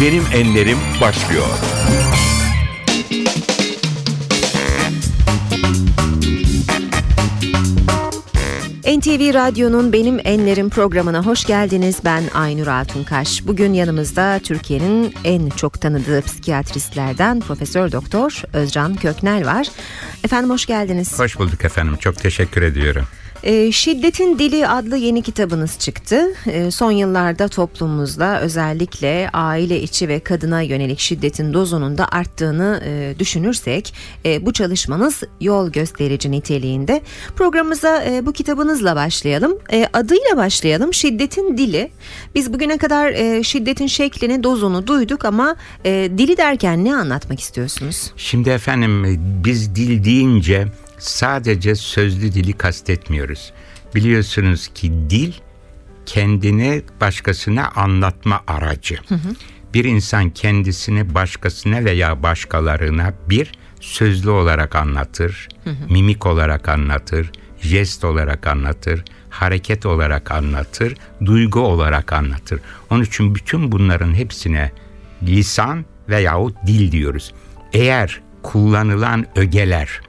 Benim Enlerim başlıyor. NTV Radyo'nun Benim Enlerim programına hoş geldiniz. Ben Aynur Altunkaş. Bugün yanımızda Türkiye'nin en çok tanıdığı psikiyatristlerden Profesör Doktor Özcan Köknel var. Efendim hoş geldiniz. Hoş bulduk efendim. Çok teşekkür ediyorum. E, Şiddetin Dili adlı yeni kitabınız çıktı. E, son yıllarda toplumumuzda özellikle aile içi ve kadına yönelik şiddetin dozunun da arttığını e, düşünürsek e, bu çalışmanız yol gösterici niteliğinde. Programımıza e, bu kitabınızla başlayalım. Adıyla başlayalım. Şiddetin Dili. Biz bugüne kadar şiddetin şeklini, dozunu duyduk ama dili derken ne anlatmak istiyorsunuz? Şimdi efendim biz dil deyince sadece sözlü dili kastetmiyoruz. Biliyorsunuz ki dil kendini başkasına anlatma aracı. Hı hı. Bir insan kendisini başkasına veya başkalarına bir sözlü olarak anlatır, hı hı. mimik olarak anlatır, jest olarak anlatır, hareket olarak anlatır, duygu olarak anlatır. Onun için bütün bunların hepsine lisan veyahut dil diyoruz. Eğer kullanılan ögeler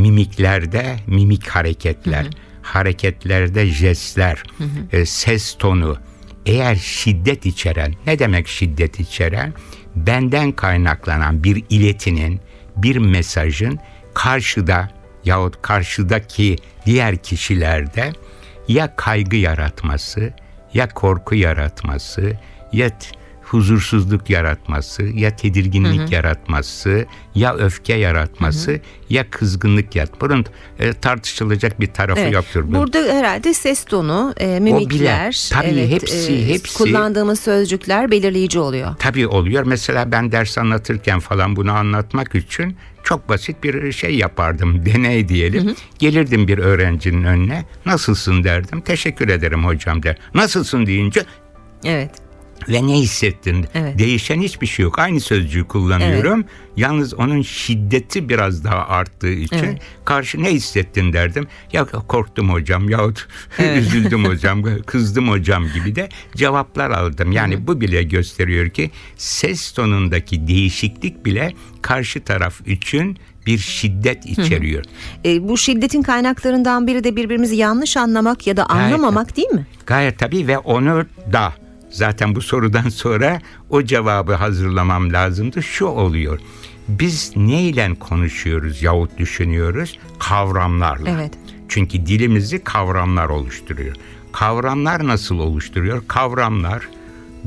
mimiklerde mimik hareketler, hı hı. hareketlerde jestler, hı hı. E, ses tonu eğer şiddet içeren, ne demek şiddet içeren? Benden kaynaklanan bir iletinin, bir mesajın karşıda yahut karşıdaki diğer kişilerde ya kaygı yaratması, ya korku yaratması, ya huzursuzluk yaratması, ya tedirginlik hı hı. yaratması, ya öfke yaratması, hı hı. ya kızgınlık yat. Bunun e, tartışılacak bir tarafı evet. yoktur. Burada herhalde ses tonu, e, mimikler, tabii evet, hepsi, e, hepsi kullandığımız sözcükler belirleyici oluyor. Tabii oluyor. Mesela ben ders anlatırken falan bunu anlatmak için çok basit bir şey yapardım. Deney diyelim. Hı hı. Gelirdim bir öğrencinin önüne. Nasılsın derdim. Teşekkür ederim hocam der. Nasılsın deyince Evet ve ne hissettin? Evet. Değişen hiçbir şey yok. Aynı sözcüğü kullanıyorum. Evet. Yalnız onun şiddeti biraz daha arttığı için evet. karşı ne hissettin derdim. Ya korktum hocam yahut evet. üzüldüm hocam, kızdım hocam gibi de cevaplar aldım. Yani Hı. bu bile gösteriyor ki ses tonundaki değişiklik bile karşı taraf için bir şiddet içeriyor. Hı. E, bu şiddetin kaynaklarından biri de birbirimizi yanlış anlamak ya da anlamamak gayet, değil mi? Gayet tabii ve onu da Zaten bu sorudan sonra o cevabı hazırlamam lazımdı. Şu oluyor. Biz neyle konuşuyoruz yahut düşünüyoruz? Kavramlarla. Evet. Çünkü dilimizi kavramlar oluşturuyor. Kavramlar nasıl oluşturuyor? Kavramlar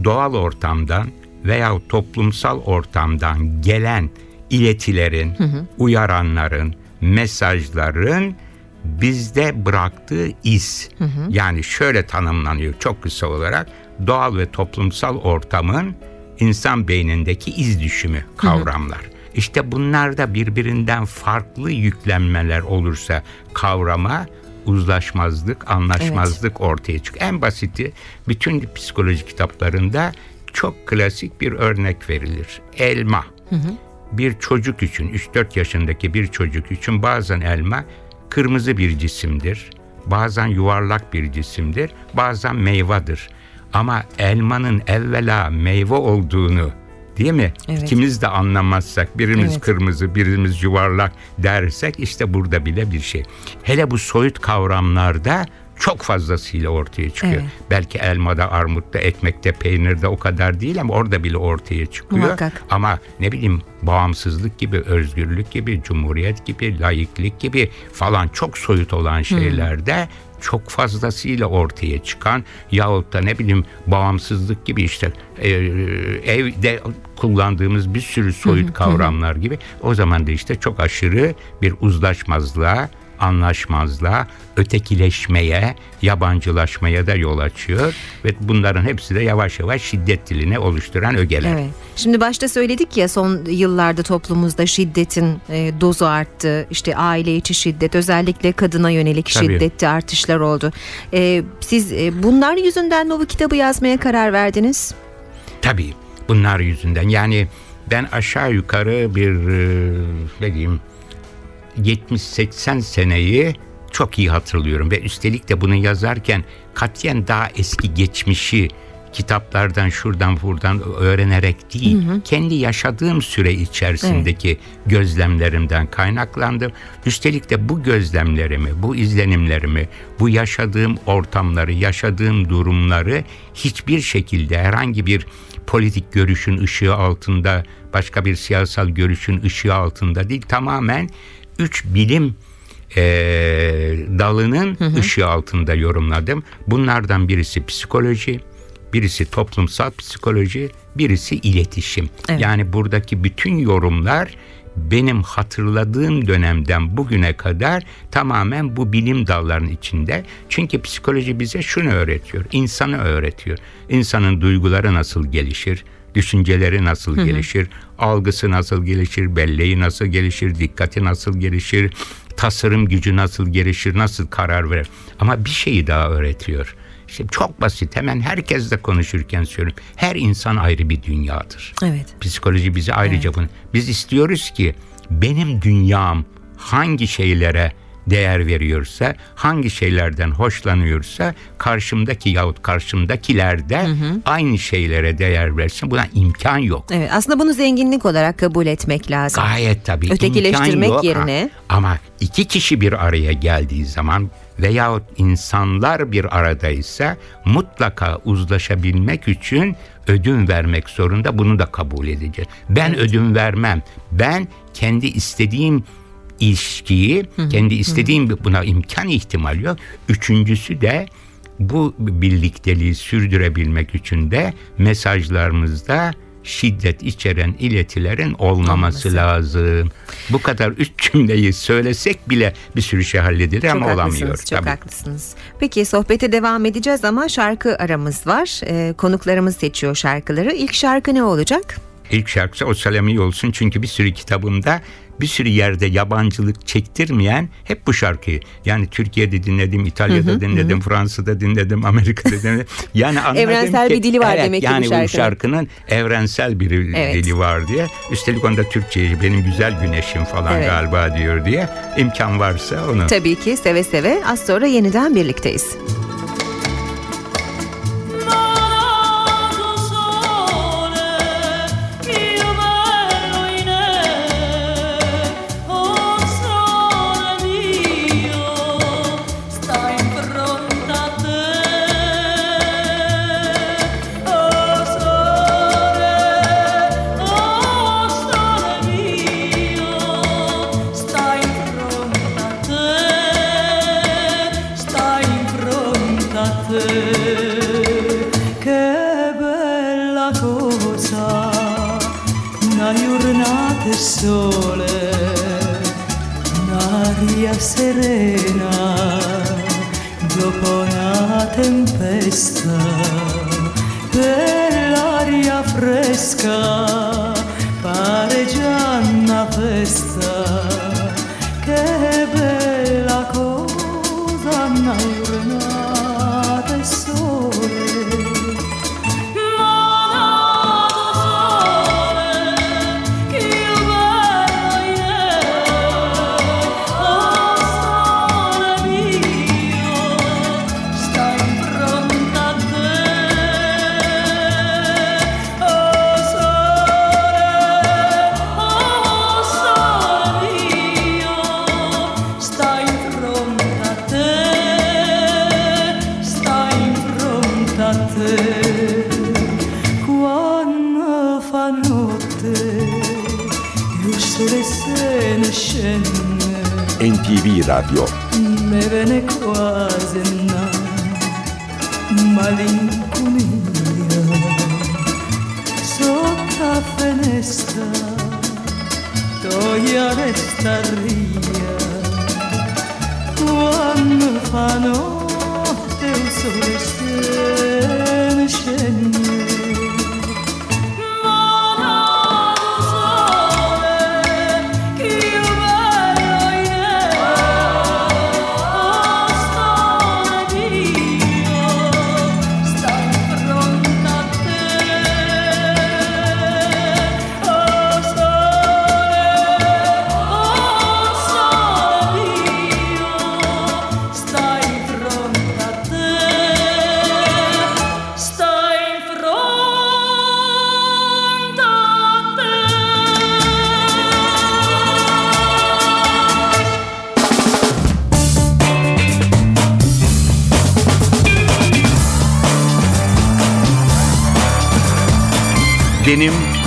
doğal ortamdan veya toplumsal ortamdan gelen iletilerin, hı hı. uyaranların, mesajların bizde bıraktığı iz. Hı hı. Yani şöyle tanımlanıyor çok kısa olarak doğal ve toplumsal ortamın insan beynindeki iz düşümü kavramlar. Hı hı. İşte bunlarda birbirinden farklı yüklenmeler olursa kavrama uzlaşmazlık, anlaşmazlık evet. ortaya çıkıyor. En basiti bütün psikoloji kitaplarında çok klasik bir örnek verilir. Elma. Hı hı. Bir çocuk için, 3-4 yaşındaki bir çocuk için bazen elma kırmızı bir cisimdir. Bazen yuvarlak bir cisimdir. Bazen meyvadır. Ama elmanın evvela meyve olduğunu değil mi? Evet. İkimiz de anlamazsak birimiz evet. kırmızı birimiz yuvarlak dersek işte burada bile bir şey. Hele bu soyut kavramlarda çok fazlasıyla ortaya çıkıyor. Evet. Belki elmada, armutta, ekmekte, peynirde o kadar değil ama orada bile ortaya çıkıyor. Muhakkak. Ama ne bileyim bağımsızlık gibi, özgürlük gibi, cumhuriyet gibi, laiklik gibi falan çok soyut olan şeylerde hmm çok fazlasıyla ortaya çıkan yahut da ne bileyim bağımsızlık gibi işte e, evde kullandığımız bir sürü soyut kavramlar gibi o zaman da işte çok aşırı bir uzlaşmazlığa anlaşmazlığa, ötekileşmeye, yabancılaşmaya da yol açıyor ve bunların hepsi de yavaş yavaş şiddet dilini oluşturan ögeler. Evet. Şimdi başta söyledik ya son yıllarda toplumumuzda şiddetin e, dozu arttı. İşte aile içi şiddet, özellikle kadına yönelik Tabii. şiddette artışlar oldu. E, siz e, bunlar yüzünden mi bu kitabı yazmaya karar verdiniz? Tabii. Bunlar yüzünden. Yani ben aşağı yukarı bir e, ne diyeyim 70-80 seneyi çok iyi hatırlıyorum ve üstelik de bunu yazarken katiyen daha eski geçmişi kitaplardan şuradan buradan öğrenerek değil, kendi yaşadığım süre içerisindeki gözlemlerimden kaynaklandım. Üstelik de bu gözlemlerimi, bu izlenimlerimi, bu yaşadığım ortamları, yaşadığım durumları hiçbir şekilde herhangi bir politik görüşün ışığı altında, başka bir siyasal görüşün ışığı altında değil, tamamen üç bilim e, dalının ışığı altında yorumladım. Bunlardan birisi psikoloji, birisi toplumsal psikoloji, birisi iletişim. Evet. Yani buradaki bütün yorumlar benim hatırladığım dönemden bugüne kadar tamamen bu bilim dallarının içinde. Çünkü psikoloji bize şunu öğretiyor, insanı öğretiyor. İnsanın duyguları nasıl gelişir, düşünceleri nasıl gelişir, algısı nasıl gelişir, belleği nasıl gelişir, dikkati nasıl gelişir, tasarım gücü nasıl gelişir, nasıl karar verir. Ama bir şeyi daha öğretiyor. İşte çok basit hemen herkesle konuşurken söylüyorum. Her insan ayrı bir dünyadır. Evet. Psikoloji bize ayrıca bunu. Biz istiyoruz ki benim dünyam hangi şeylere değer veriyorsa, hangi şeylerden hoşlanıyorsa karşımdaki yahut karşımdakiler de aynı şeylere değer versin. Buna imkan yok. Evet. Aslında bunu zenginlik olarak kabul etmek lazım. Gayet tabii. Ötekileştirmek yok. yerine- Ama iki kişi bir araya geldiği zaman veyahut insanlar bir aradaysa mutlaka uzlaşabilmek için ödün vermek zorunda bunu da kabul edeceğiz. Ben ödün vermem. Ben kendi istediğim ilişkiyi, kendi istediğim buna imkan ihtimal yok. Üçüncüsü de bu birlikteliği sürdürebilmek için de mesajlarımızda şiddet içeren iletilerin olmaması Olması. lazım. Bu kadar üç cümleyi söylesek bile bir sürü şey halledilir ama çok olamıyor. haklısınız, çok tabii. haklısınız. Peki sohbete devam edeceğiz ama şarkı aramız var. Ee, konuklarımız seçiyor şarkıları. İlk şarkı ne olacak? İlk şarkısı O Selami olsun çünkü bir sürü kitabımda bir sürü yerde yabancılık çektirmeyen hep bu şarkıyı. Yani Türkiye'de dinledim, İtalya'da dinledim, Fransa'da dinledim, Amerika'da dinledim. Yani anladım Evrensel ki, bir dili var evet, demek ki yani şarkının. bu şarkının evrensel bir Evet. dili var diye. Üstelik onda Türkçe benim güzel güneşim falan Evet. galiba diyor diye. imkan varsa onu. Tabii ki seve seve. Az sonra yeniden birlikteyiz. Per l'aria fresca. Finestra, toglia resta ria. Quando fa notte il sole se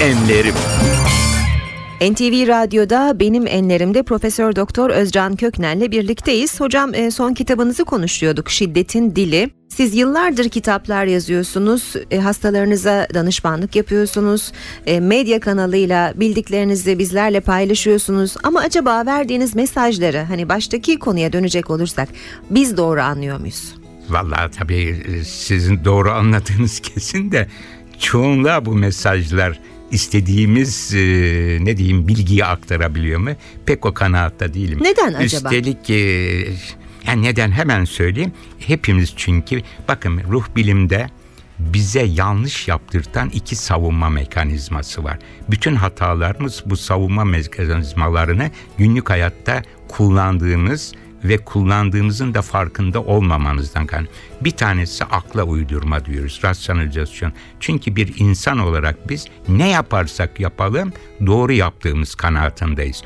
enlerim. NTV Radyo'da benim enlerimde Profesör Doktor Özcan Köknel'le birlikteyiz. Hocam e, son kitabınızı konuşuyorduk Şiddetin Dili. Siz yıllardır kitaplar yazıyorsunuz, e, hastalarınıza danışmanlık yapıyorsunuz, e, medya kanalıyla bildiklerinizi bizlerle paylaşıyorsunuz. Ama acaba verdiğiniz mesajları hani baştaki konuya dönecek olursak biz doğru anlıyor muyuz? Vallahi tabii sizin doğru anladığınız kesin de çoğunluğa bu mesajlar istediğimiz e, ne diyeyim bilgiyi aktarabiliyor mu? Pek o kanaatta değilim. Neden acaba? Üstelik e, yani neden hemen söyleyeyim. Hepimiz çünkü bakın ruh bilimde bize yanlış yaptırtan iki savunma mekanizması var. Bütün hatalarımız bu savunma mekanizmalarını günlük hayatta kullandığımız ve kullandığımızın da farkında olmamanızdan kaynaklı. Bir tanesi akla uydurma diyoruz, rasyonalizasyon. Çünkü bir insan olarak biz ne yaparsak yapalım doğru yaptığımız kanaatindeyiz.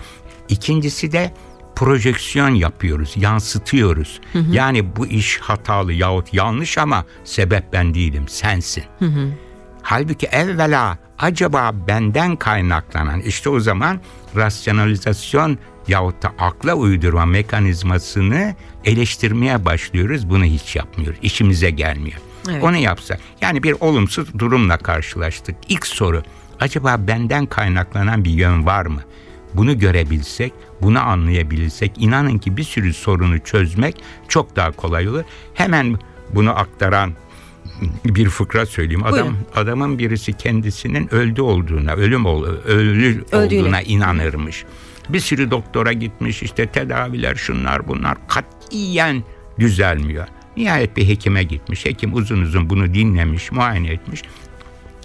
İkincisi de projeksiyon yapıyoruz, yansıtıyoruz. Yani bu iş hatalı yahut yanlış ama sebep ben değilim, sensin. Halbuki evvela acaba benden kaynaklanan işte o zaman rasyonalizasyon yahut da akla uydurma mekanizmasını eleştirmeye başlıyoruz. Bunu hiç yapmıyoruz. İşimize gelmiyor. Evet. Onu yapsak. Yani bir olumsuz durumla karşılaştık. İlk soru acaba benden kaynaklanan bir yön var mı? Bunu görebilsek, bunu anlayabilirsek inanın ki bir sürü sorunu çözmek çok daha kolay olur. Hemen bunu aktaran bir fıkra söyleyeyim. Adam Buyurun. adamın birisi kendisinin öldü olduğuna, ölüm ol, ölü Öldüğüne. olduğuna inanırmış. Bir sürü doktora gitmiş işte tedaviler şunlar bunlar katiyen düzelmiyor. Nihayet bir hekime gitmiş. Hekim uzun uzun bunu dinlemiş, muayene etmiş.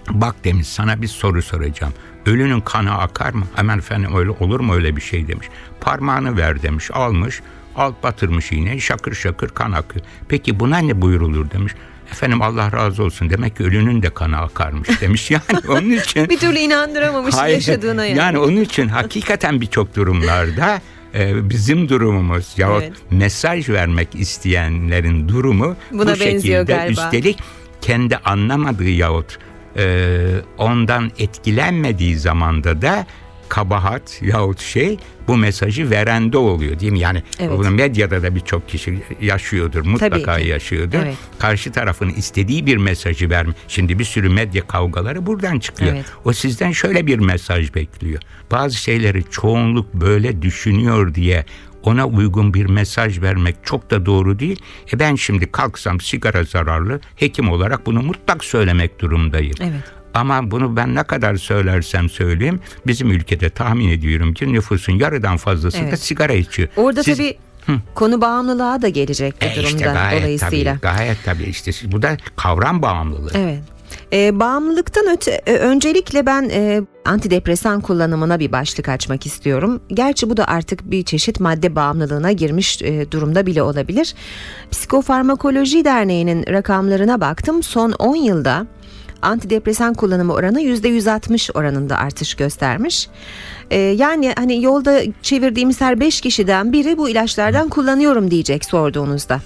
Bak demiş sana bir soru soracağım. Ölünün kanı akar mı? Hemen efendim öyle olur mu öyle bir şey demiş. Parmağını ver demiş. Almış. Alt batırmış iğneyi şakır şakır kan akıyor. Peki buna ne buyurulur demiş. Efendim Allah razı olsun demek ki ölünün de kanı akarmış demiş. Yani onun için Bir türlü inandıramamış Hayır, yaşadığına yani. Yani onun için hakikaten birçok durumlarda e, bizim durumumuz yahut Evet. mesaj vermek isteyenlerin durumu Buna bu şekilde galiba. üstelik kendi anlamadığı yahut e, ondan etkilenmediği zamanda da kabahat yahut şey bu mesajı verende oluyor değil mi? Yani Evet. bunu medyada da birçok kişi yaşıyordur, mutlaka yaşıyordur. Evet. Karşı tarafın istediği bir mesajı verme. Şimdi bir sürü medya kavgaları buradan çıkıyor. Evet. O sizden şöyle bir mesaj bekliyor. Bazı şeyleri çoğunluk böyle düşünüyor diye ona uygun bir mesaj vermek çok da doğru değil. E ben şimdi kalksam sigara zararlı hekim olarak bunu mutlak söylemek durumdayım. Evet. Ama bunu ben ne kadar söylersem söyleyeyim bizim ülkede tahmin ediyorum ki nüfusun yarıdan fazlası da Evet. sigara içiyor. Orada Siz- tabii konu bağımlılığa da gelecek bu E durumda işte gayet dolayısıyla. tabii, gayet tabii işte bu da kavram bağımlılığı. Evet. E, bağımlılıktan öte e, öncelikle ben e, antidepresan kullanımına bir başlık açmak istiyorum. Gerçi bu da artık bir çeşit madde bağımlılığına girmiş e, durumda bile olabilir. Psikofarmakoloji Derneği'nin rakamlarına baktım. Son 10 yılda antidepresan kullanımı oranı %160 oranında artış göstermiş. E, yani hani yolda çevirdiğimiz her 5 kişiden biri bu ilaçlardan kullanıyorum diyecek sorduğunuzda.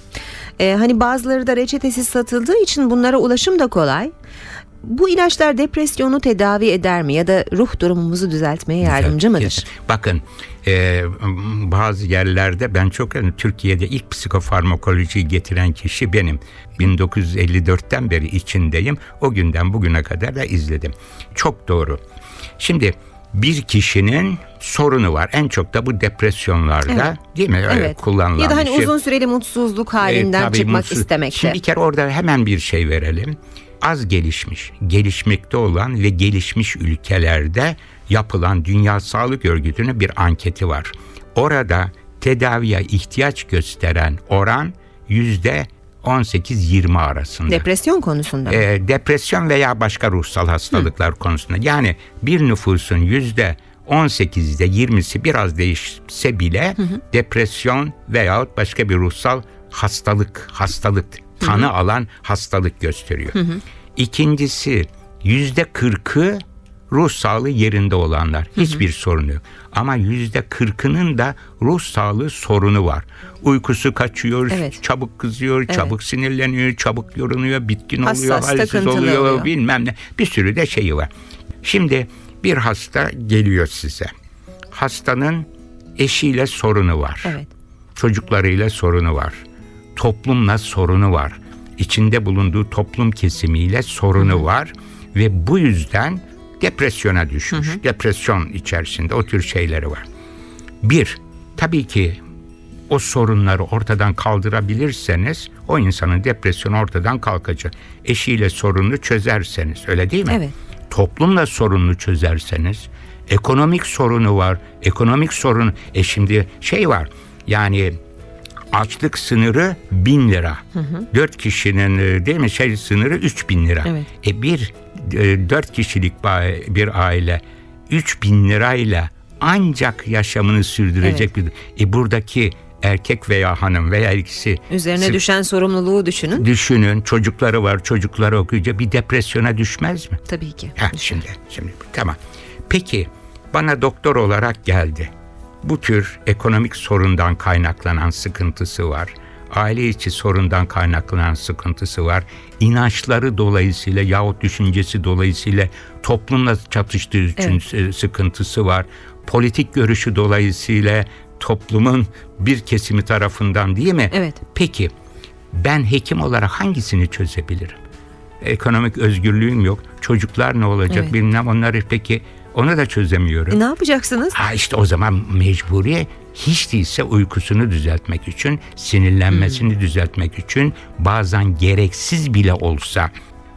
E, hani bazıları da reçetesiz satıldığı için bunlara ulaşım da kolay. Bu ilaçlar depresyonu tedavi eder mi ya da ruh durumumuzu düzeltmeye yardımcı mıdır? Kesin. Bakın e, bazı yerlerde ben çok yani Türkiye'de ilk psikofarmakolojiyi getiren kişi benim. 1954'ten beri içindeyim. O günden bugüne kadar da izledim. Çok doğru. Şimdi bir kişinin sorunu var. En çok da bu depresyonlarda Evet. değil mi? Öyle Evet. kullanılan Ya da hani şey. uzun süreli mutsuzluk halinden E, tabii çıkmak mutsuz. istemekte. Şimdi bir kere orada hemen bir şey verelim. Az gelişmiş, gelişmekte olan ve gelişmiş ülkelerde yapılan Dünya Sağlık Örgütü'nün bir anketi var. Orada tedaviye ihtiyaç gösteren oran yüzde 18-20 arasında. Depresyon konusunda. mı? E, depresyon veya başka ruhsal hastalıklar konusunda. Yani bir nüfusun yüzde 18'de 20'si biraz değişse bile depresyon veyahut başka bir ruhsal hastalık, hastalık tanı alan hastalık gösteriyor. İkincisi yüzde 40'ı ruh sağlığı yerinde olanlar. Hiçbir sorunu yok. Ama yüzde 40'ının da ruh sağlığı sorunu var. Uykusu kaçıyor, Evet. çabuk kızıyor, çabuk sinirleniyor, çabuk yorunuyor, bitkin Hassas, oluyor, halsiz oluyor, oluyor. bilmem ne. Bir sürü de şeyi var. Şimdi bir hasta geliyor size. Hastanın eşiyle sorunu var. Evet. Çocuklarıyla sorunu var. Toplumla sorunu var. İçinde bulunduğu toplum kesimiyle sorunu var ve bu yüzden depresyona düşmüş. Depresyon içerisinde o tür şeyleri var. Bir, tabii ki o sorunları ortadan kaldırabilirseniz o insanın depresyonu ortadan kalkacak. Eşiyle sorununu çözerseniz öyle değil mi? Evet. Toplumla sorununu çözerseniz ekonomik sorunu var. Ekonomik sorun e şimdi şey var yani açlık sınırı bin lira. Dört kişinin e, değil mi şey sınırı üç bin lira. Evet. E bir e, dört kişilik bir aile üç bin lirayla ancak yaşamını sürdürecek bir. E buradaki erkek veya hanım veya ikisi Üzerine sı- düşen sorumluluğu düşünün. düşünün çocukları var çocukları okuyacak bir depresyona düşmez mi? Tabii ki. Ha, şimdi, şimdi tamam. Peki bana doktor olarak geldi. Bu tür ekonomik sorundan kaynaklanan sıkıntısı var. Aile içi sorundan kaynaklanan sıkıntısı var. İnançları dolayısıyla yahut düşüncesi dolayısıyla toplumla çatıştığı için e, sıkıntısı var. Politik görüşü dolayısıyla toplumun bir kesimi tarafından değil mi? Evet. Peki ben hekim olarak hangisini çözebilirim? Ekonomik özgürlüğüm yok. Çocuklar ne olacak Evet. bilmem onları peki onu da çözemiyorum. E, ne yapacaksınız? Ha işte o zaman mecburi hiç değilse uykusunu düzeltmek için, sinirlenmesini Hmm. düzeltmek için bazen gereksiz bile olsa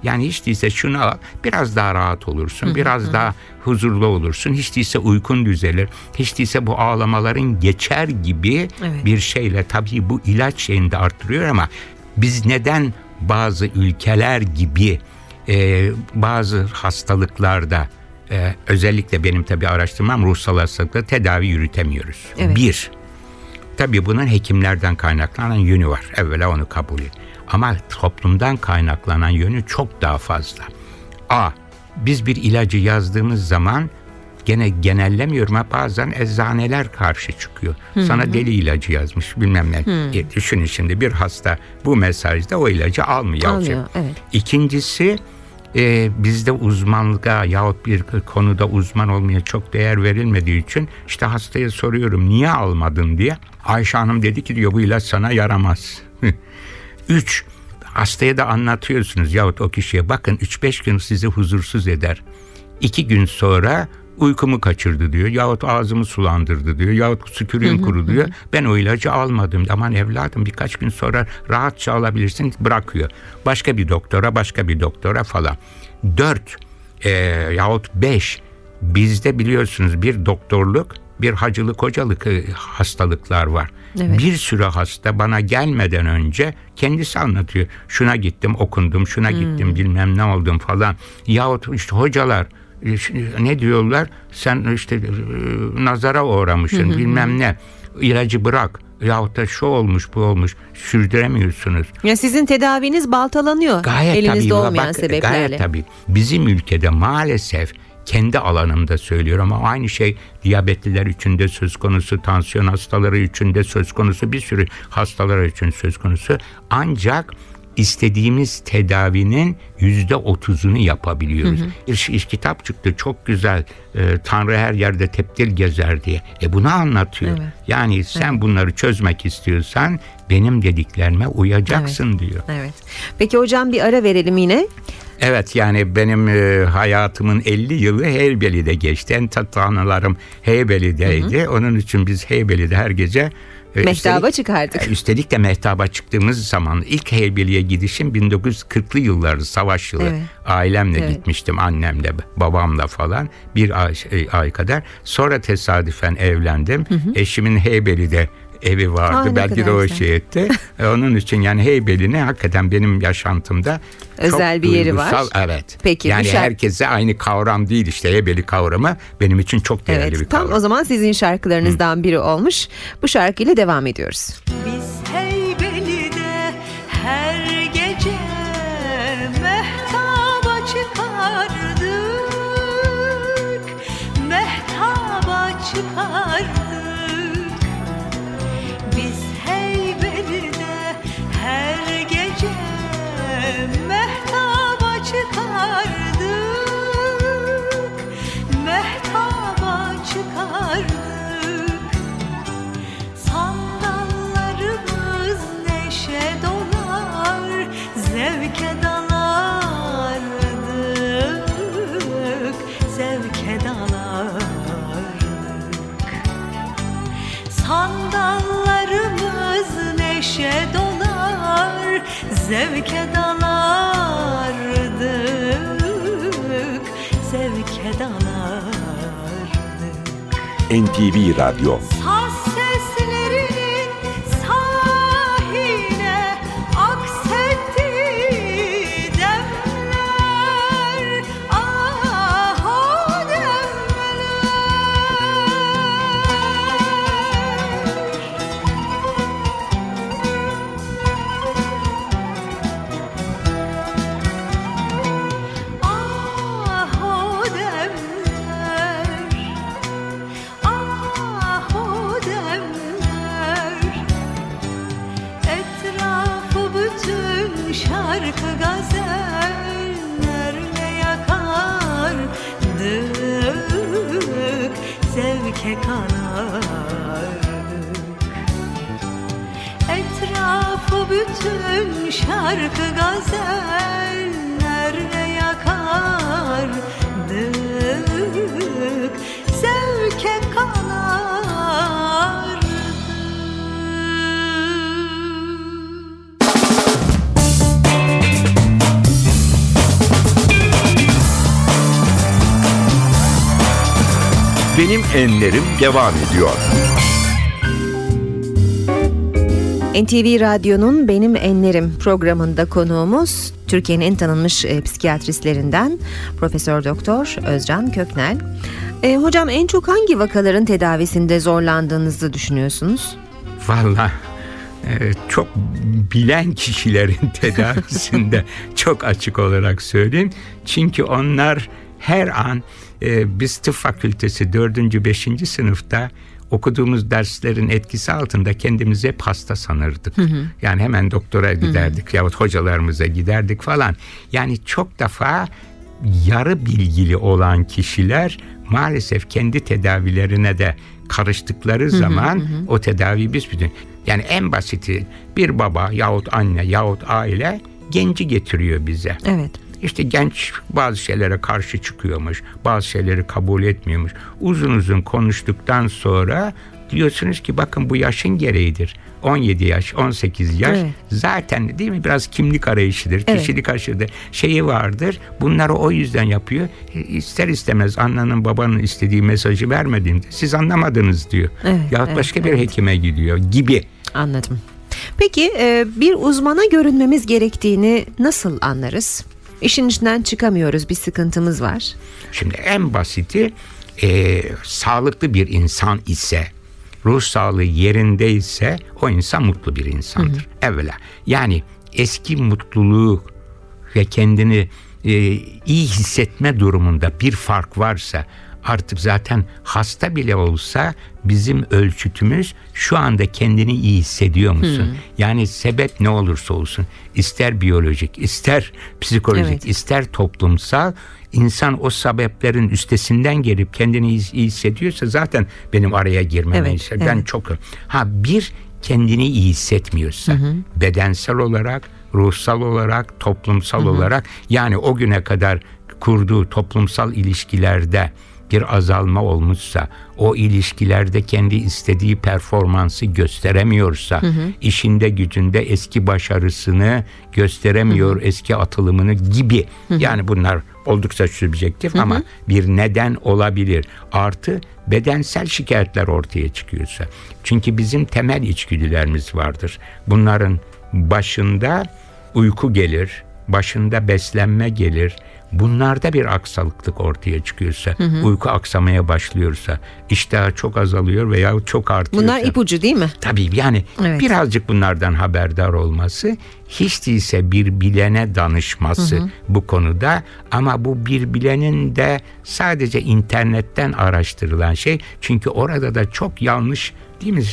yani hiç değilse şunu al, biraz daha rahat olursun, biraz daha huzurlu olursun, hiç değilse uykun düzelir, hiç değilse bu ağlamaların geçer gibi Evet. bir şeyle tabii bu ilaç şeyini de arttırıyor ama biz neden bazı ülkeler gibi e, bazı hastalıklarda e, özellikle benim tabii araştırmam ruhsal hastalıkta tedavi yürütemiyoruz. Evet. Bir, tabii bunun hekimlerden kaynaklanan yönü var. Evvela onu kabul et. Ama toplumdan kaynaklanan yönü çok daha fazla. A, biz bir ilacı yazdığımız zaman gene genellemiyorum ama bazen eczaneler karşı çıkıyor. Sana deli ilacı yazmış bilmem ne. E, düşünün şimdi bir hasta bu mesajda o ilacı almıyor. Almıyor, evet. İkincisi e, bizde uzmanlığa yahut bir konuda uzman olmaya çok değer verilmediği için işte hastaya soruyorum niye almadın diye. Ayşe Hanım dedi ki diyor bu ilaç sana yaramaz. Üç, hastaya da anlatıyorsunuz yahut o kişiye bakın 3-5 gün sizi huzursuz eder. İki gün sonra uykumu kaçırdı diyor yahut ağzımı sulandırdı diyor yahut sükürüğüm kuru diyor. Ben o ilacı almadım. Aman evladım birkaç gün sonra rahatça alabilirsin bırakıyor. Başka bir doktora başka bir doktora falan. Dört e, yahut beş bizde biliyorsunuz bir doktorluk bir hacılık hocalık e, hastalıklar var. Evet. Bir sürü hasta bana gelmeden önce kendisi anlatıyor. Şuna gittim okundum, şuna gittim bilmem ne oldum falan. Yahut işte hocalar ne diyorlar? Sen işte e, nazara uğramışsın bilmem ne. İlacı bırak. Yahut da şu olmuş bu olmuş sürdüremiyorsunuz. Ya sizin tedaviniz baltalanıyor. Gayet elinizde tabii. olmayan Bak, sebeplerle. Gayet tabii. Bizim ülkede maalesef kendi alanımda söylüyorum ama aynı şey diyabetliler için de söz konusu, tansiyon hastaları için de söz konusu, bir sürü hastalar için söz konusu. Ancak istediğimiz tedavinin yüzde otuzunu yapabiliyoruz. Bir, bir kitap çıktı çok güzel. e, Tanrı her yerde teptil gezer diye. E bunu anlatıyor. Evet. Yani sen bunları çözmek istiyorsan benim dediklerime uyacaksın diyor. Evet. Peki hocam bir ara verelim yine. Evet yani benim e, hayatımın 50 yılı Heybeli'de geçti. En tatlı anılarım Heybeli'deydi. Onun için biz Heybeli'de her gece e, Mehtaba üstelik- çıkardık. e, Üstelik de mehtaba çıktığımız zaman ilk Heybeli'ye gidişim 1940'lı yılları savaş yılı. Evet. Ailemle Evet. gitmiştim annemle babamla falan bir ay, e, ay kadar. Sonra tesadüfen evlendim. Eşimin Heybeli'de evi vardı. Aa, Belki de o şey etti. E, Onun için yani Heybeli'ne hakikaten benim yaşantımda Özel çok bir yeri var. Evet. Peki, yani bir şarkı- herkese aynı kavram değil işte Heybeli kavramı benim için çok değerli bir Evet. Tam kavram. o zaman sizin şarkılarınızdan biri olmuş. Bu şarkıyla devam ediyoruz. Biz Zevke dalardık Zevke dalardık NTV Radyo. Saz Benim Enlerim devam ediyor. NTV Radyo'nun Benim Enlerim programında konuğumuz Türkiye'nin en tanınmış e, psikiyatristlerinden Profesör Doktor Özcan Köknel. E, hocam en çok hangi vakaların tedavisinde zorlandığınızı düşünüyorsunuz? Valla e, çok bilen kişilerin tedavisinde çok açık olarak söyleyeyim. Çünkü onlar her an e, biz tıp fakültesi 4. 5. sınıfta okuduğumuz derslerin etkisi altında kendimizi hep hasta sanırdık. Yani hemen doktora giderdik yahut hocalarımıza giderdik falan. Yani çok defa yarı bilgili olan kişiler maalesef kendi tedavilerine de karıştıkları zaman o tedavi biz bütün yani en basiti bir baba yahut anne yahut aile genci getiriyor bize. Evet. İşte genç bazı şeylere karşı çıkıyormuş, bazı şeyleri kabul etmiyormuş. Uzun uzun konuştuktan sonra diyorsunuz ki bakın bu yaşın gereğidir. 17 yaş, 18 yaş Evet. zaten değil mi biraz kimlik arayışıdır, Evet. kişilik aşıdır, şeyi vardır. Bunları o yüzden yapıyor. E, İster istemez annenin babanın istediği mesajı vermediğinde siz anlamadınız diyor. Evet, Yahut evet, başka bir evet. hekime gidiyor gibi. Anladım. Peki e, bir uzmana görünmemiz gerektiğini nasıl anlarız? İşin içinden çıkamıyoruz, bir sıkıntımız var. Şimdi en basiti e, sağlıklı bir insan ise ruh sağlığı yerindeyse o insan mutlu bir insandır. Evvela yani eski mutluluğu ve kendini e, iyi hissetme durumunda bir fark varsa artık zaten hasta bile olsa bizim ölçütümüz şu anda kendini iyi hissediyor musun? Yani sebep ne olursa olsun ister biyolojik ister psikolojik Evet. ister toplumsal insan o sebeplerin üstesinden gelip kendini iyi hissediyorsa zaten benim araya girmeme Evet, işe- Ben evet. çok ha bir kendini iyi hissetmiyorsa bedensel olarak ruhsal olarak toplumsal olarak yani o güne kadar kurduğu toplumsal ilişkilerde bir azalma olmuşsa, o ilişkilerde kendi istediği performansı gösteremiyorsa, işinde gücünde eski başarısını gösteremiyor, eski atılımını gibi. Yani bunlar oldukça subjektif ama bir neden olabilir. Artı bedensel şikayetler ortaya çıkıyorsa. Çünkü bizim temel içgüdülerimiz vardır. Bunların başında uyku gelir, başında beslenme gelir. Bunlarda bir aksalıklık ortaya çıkıyorsa, uyku aksamaya başlıyorsa, iştah çok azalıyor veya çok artıyorsa. Bunlar ipucu değil mi? Tabii yani Evet. birazcık bunlardan haberdar olması, hiç değilse bir bilene danışması bu konuda ama bu bir bilenin de sadece internetten araştırılan şey. Çünkü orada da çok yanlış değil mi?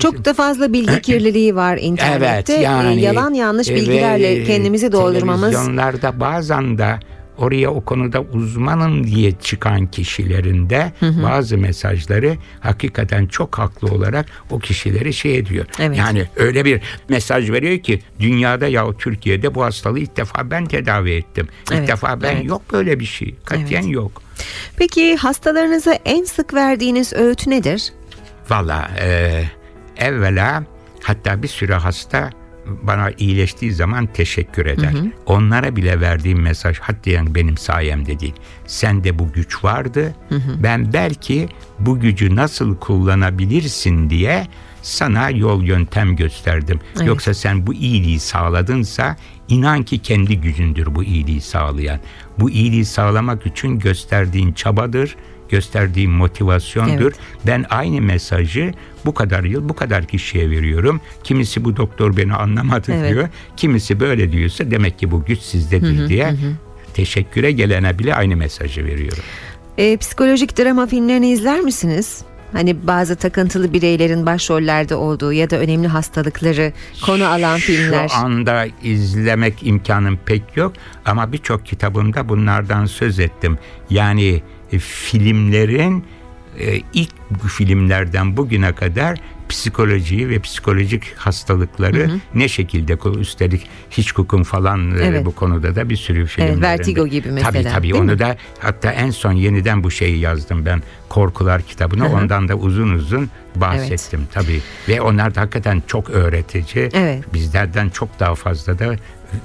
Çok da fazla bilgi kirliliği var internette. Evet yani E, Yalan yanlış e, bilgilerle ve kendimizi doldurmamız. Televizyonlarda bazen de oraya o konuda uzmanım diye çıkan kişilerin de bazı mesajları hakikaten çok haklı olarak o kişileri şey ediyor. Evet. Yani öyle bir mesaj veriyor ki dünyada ya Türkiye'de bu hastalığı ilk defa ben tedavi ettim. İlk Evet, defa ben evet. yok böyle bir şey. Katiyen Evet. yok. Peki hastalarınıza en sık verdiğiniz öğüt nedir? Valla e, evvela Hatta bir sürü hasta bana iyileştiği zaman teşekkür eder. Onlara bile verdiğim mesaj haddiyen benim sayemde değil. Sende bu güç vardı. Ben belki bu gücü nasıl kullanabilirsin diye sana yol yöntem gösterdim. Evet. Yoksa sen bu iyiliği sağladınsa inan ki kendi gücündür bu iyiliği sağlayan. Bu iyiliği sağlamak için gösterdiğin çabadır, gösterdiğin motivasyondur. Evet. Ben aynı mesajı bu kadar yıl bu kadar kişiye veriyorum. Kimisi bu doktor beni anlamadı Evet. diyor. Kimisi böyle diyorsa demek ki bu güç sizdedir diye teşekküre gelene bile aynı mesajı veriyorum. E, psikolojik drama filmlerini izler misiniz? Hani bazı takıntılı bireylerin başrollerde olduğu ya da önemli hastalıkları konu alan filmler. Şu anda izlemek imkanım pek yok ama birçok kitabımda bunlardan söz ettim. Yani filmlerin e, ilk filmlerden bugüne kadar psikolojiyi ve psikolojik hastalıkları ne şekilde üstelik Hitchcock'un falan e, Evet. bu konuda da bir sürü filmlerinde. Vertigo gibi mesela, Tabii tabii onu mi? da hatta en son yeniden bu şeyi yazdım ben Korkular kitabını ondan da uzun uzun bahsettim tabii. Ve onlar da hakikaten çok öğretici. Evet. Bizlerden çok daha fazla da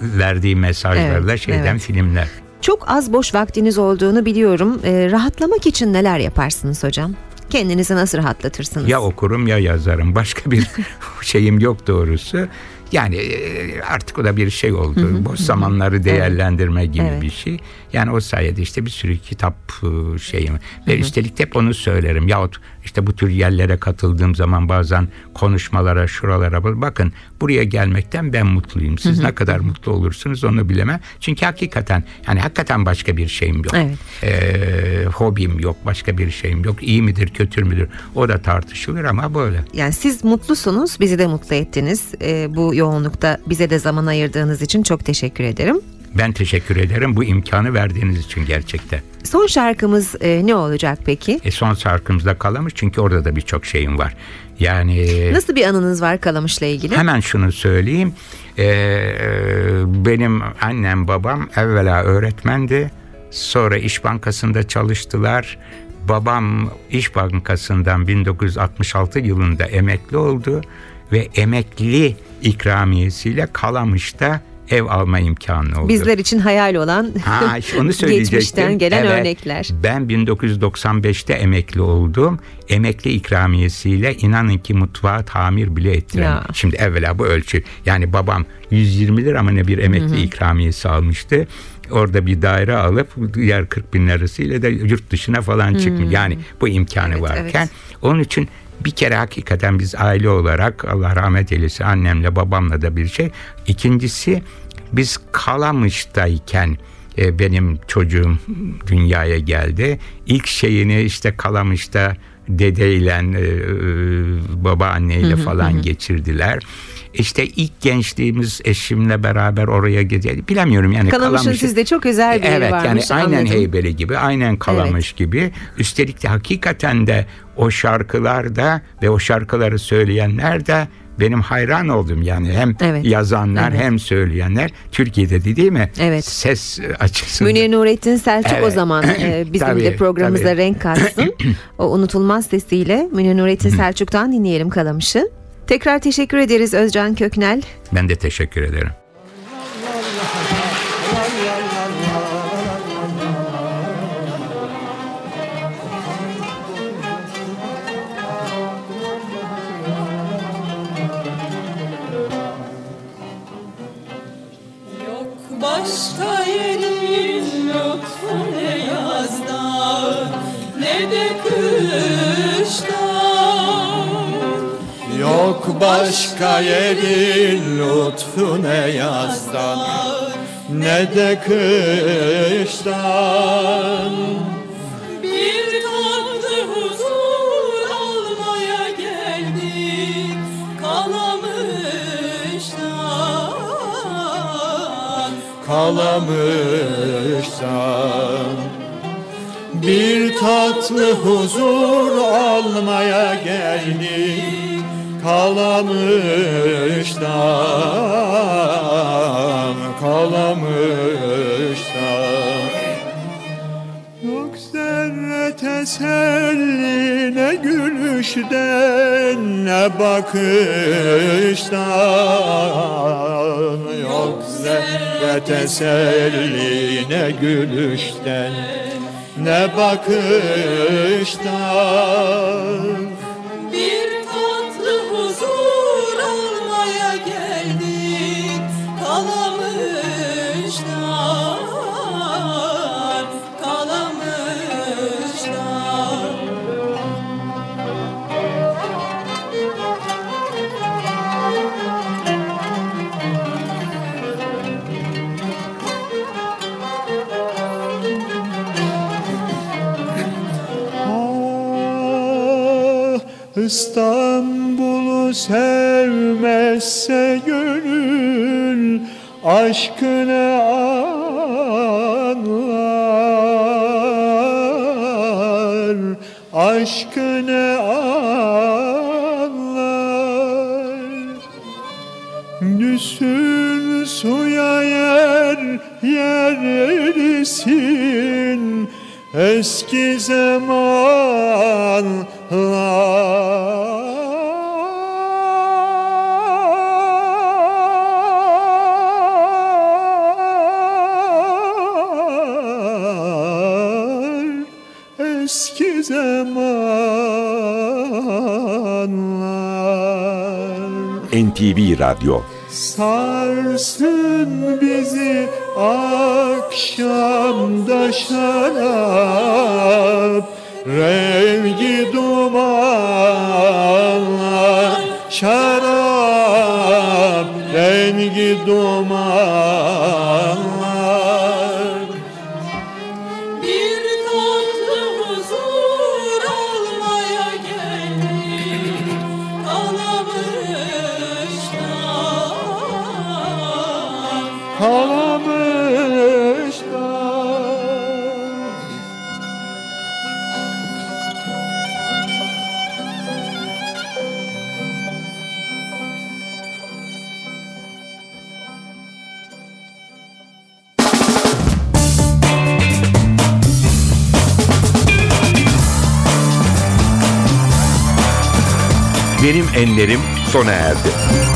verdiği mesajlarla Evet, şeyden evet. filmler. Çok az boş vaktiniz olduğunu biliyorum. E, rahatlamak için neler yaparsınız hocam? Kendinizi nasıl rahatlatırsınız? Ya okurum ya yazarım. Başka bir şeyim yok doğrusu. Yani e, artık o da bir şey oldu. Boş zamanları değerlendirme gibi Evet. bir şey. Yani o sayede işte bir sürü kitap e, şeyim. Ve üstelik hep onu söylerim. Yahut işte bu tür yerlere katıldığım zaman bazen konuşmalara, şuralara bak- bakın buraya gelmekten ben mutluyum. Siz ne kadar mutlu olursunuz onu bilemem. Çünkü hakikaten yani hakikaten başka bir şeyim yok. Evet. Ee, hobim yok, başka bir şeyim yok. İyi midir, kötü müdür? O da tartışılır ama böyle. Yani siz mutlusunuz, bizi de mutlu ettiniz. E, bu yoğunlukta bize de zaman ayırdığınız için çok teşekkür ederim. Ben teşekkür ederim bu imkanı verdiğiniz için gerçekten. Son şarkımız e, ne olacak peki? E son şarkımızda kalamış çünkü orada da birçok şeyim var. Yani Nasıl bir anınız var Kalamış'la ilgili? hemen şunu söyleyeyim. Ee, benim annem babam evvela öğretmendi. Sonra İş Bankası'nda çalıştılar. Babam İş Bankası'ndan 1966 yılında emekli oldu ve emekli ikramiyesiyle Kalamış'ta ev alma imkanı oldu. Bizler için hayal olan Ha, onu geçmişten gelen Evet, örnekler. Ben 1995'te emekli oldum. Emekli ikramiyesiyle inanın ki mutfağa tamir bile ettiren. Ya. Şimdi evvela bu ölçü. Yani babam 120 lira ama ne bir emekli ikramiyesi almıştı. Orada bir daire alıp diğer 40 bin lirasıyla da yurt dışına falan çıkmış. Yani bu imkanı Evet, varken. evet. Onun için bir kere hakikaten biz aile olarak Allah rahmet eylesin annemle babamla da bir şey. İkincisi biz Kalamış'tayken e, benim çocuğum dünyaya geldi. İlk şeyini işte Kalamış'ta dedeyle e, e, babaanneyle falan geçirdiler. İşte ilk gençliğimiz eşimle beraber oraya gidiyor. Bilemiyorum yani Kalamış'ın Kalamış'ı- sizde çok özel bir yeri evet, varmış, yani aynen anladım. Heybeli gibi, aynen Kalamış gibi. Üstelik de hakikaten de o şarkılar da ve o şarkıları söyleyenler de benim hayran oldum yani hem Evet. yazanlar Evet. hem söyleyenler Türkiye'de de değil mi? Evet. Ses açısından. Münir Nurettin Selçuk o Evet. zaman e, bizim Tabii, de programımıza tabii. renk katsın. o unutulmaz sesiyle Münir Nurettin Selçuk'tan dinleyelim Kalamış'ı. Tekrar teşekkür ederiz Özcan Köknel. Ben de teşekkür ederim. Yok başka yerin lütfu ne yazda ne de kışta Yok başka yerin lütfu ne yazdan ne de kıştan. Bir tatlı huzur almaya geldik Kalamış'tan. Kalamışsan Bir tatlı huzur almaya geldik Kalamıştan, kalamıştan Yok zerre teselli ne gülüşten ne bakıştan. Yok zerre teselli ne gülüşten Ne bakıştan İstanbul'u sevmezse gönül aşkını anlar. Aşkını anlar. Düşsün suya yer yerlisin eski zamanlar Radyo. Sarsın bizi akşamda şarap Rengi dumanlar Şarap rengi dumanlar Benim Enlerim sona erdi.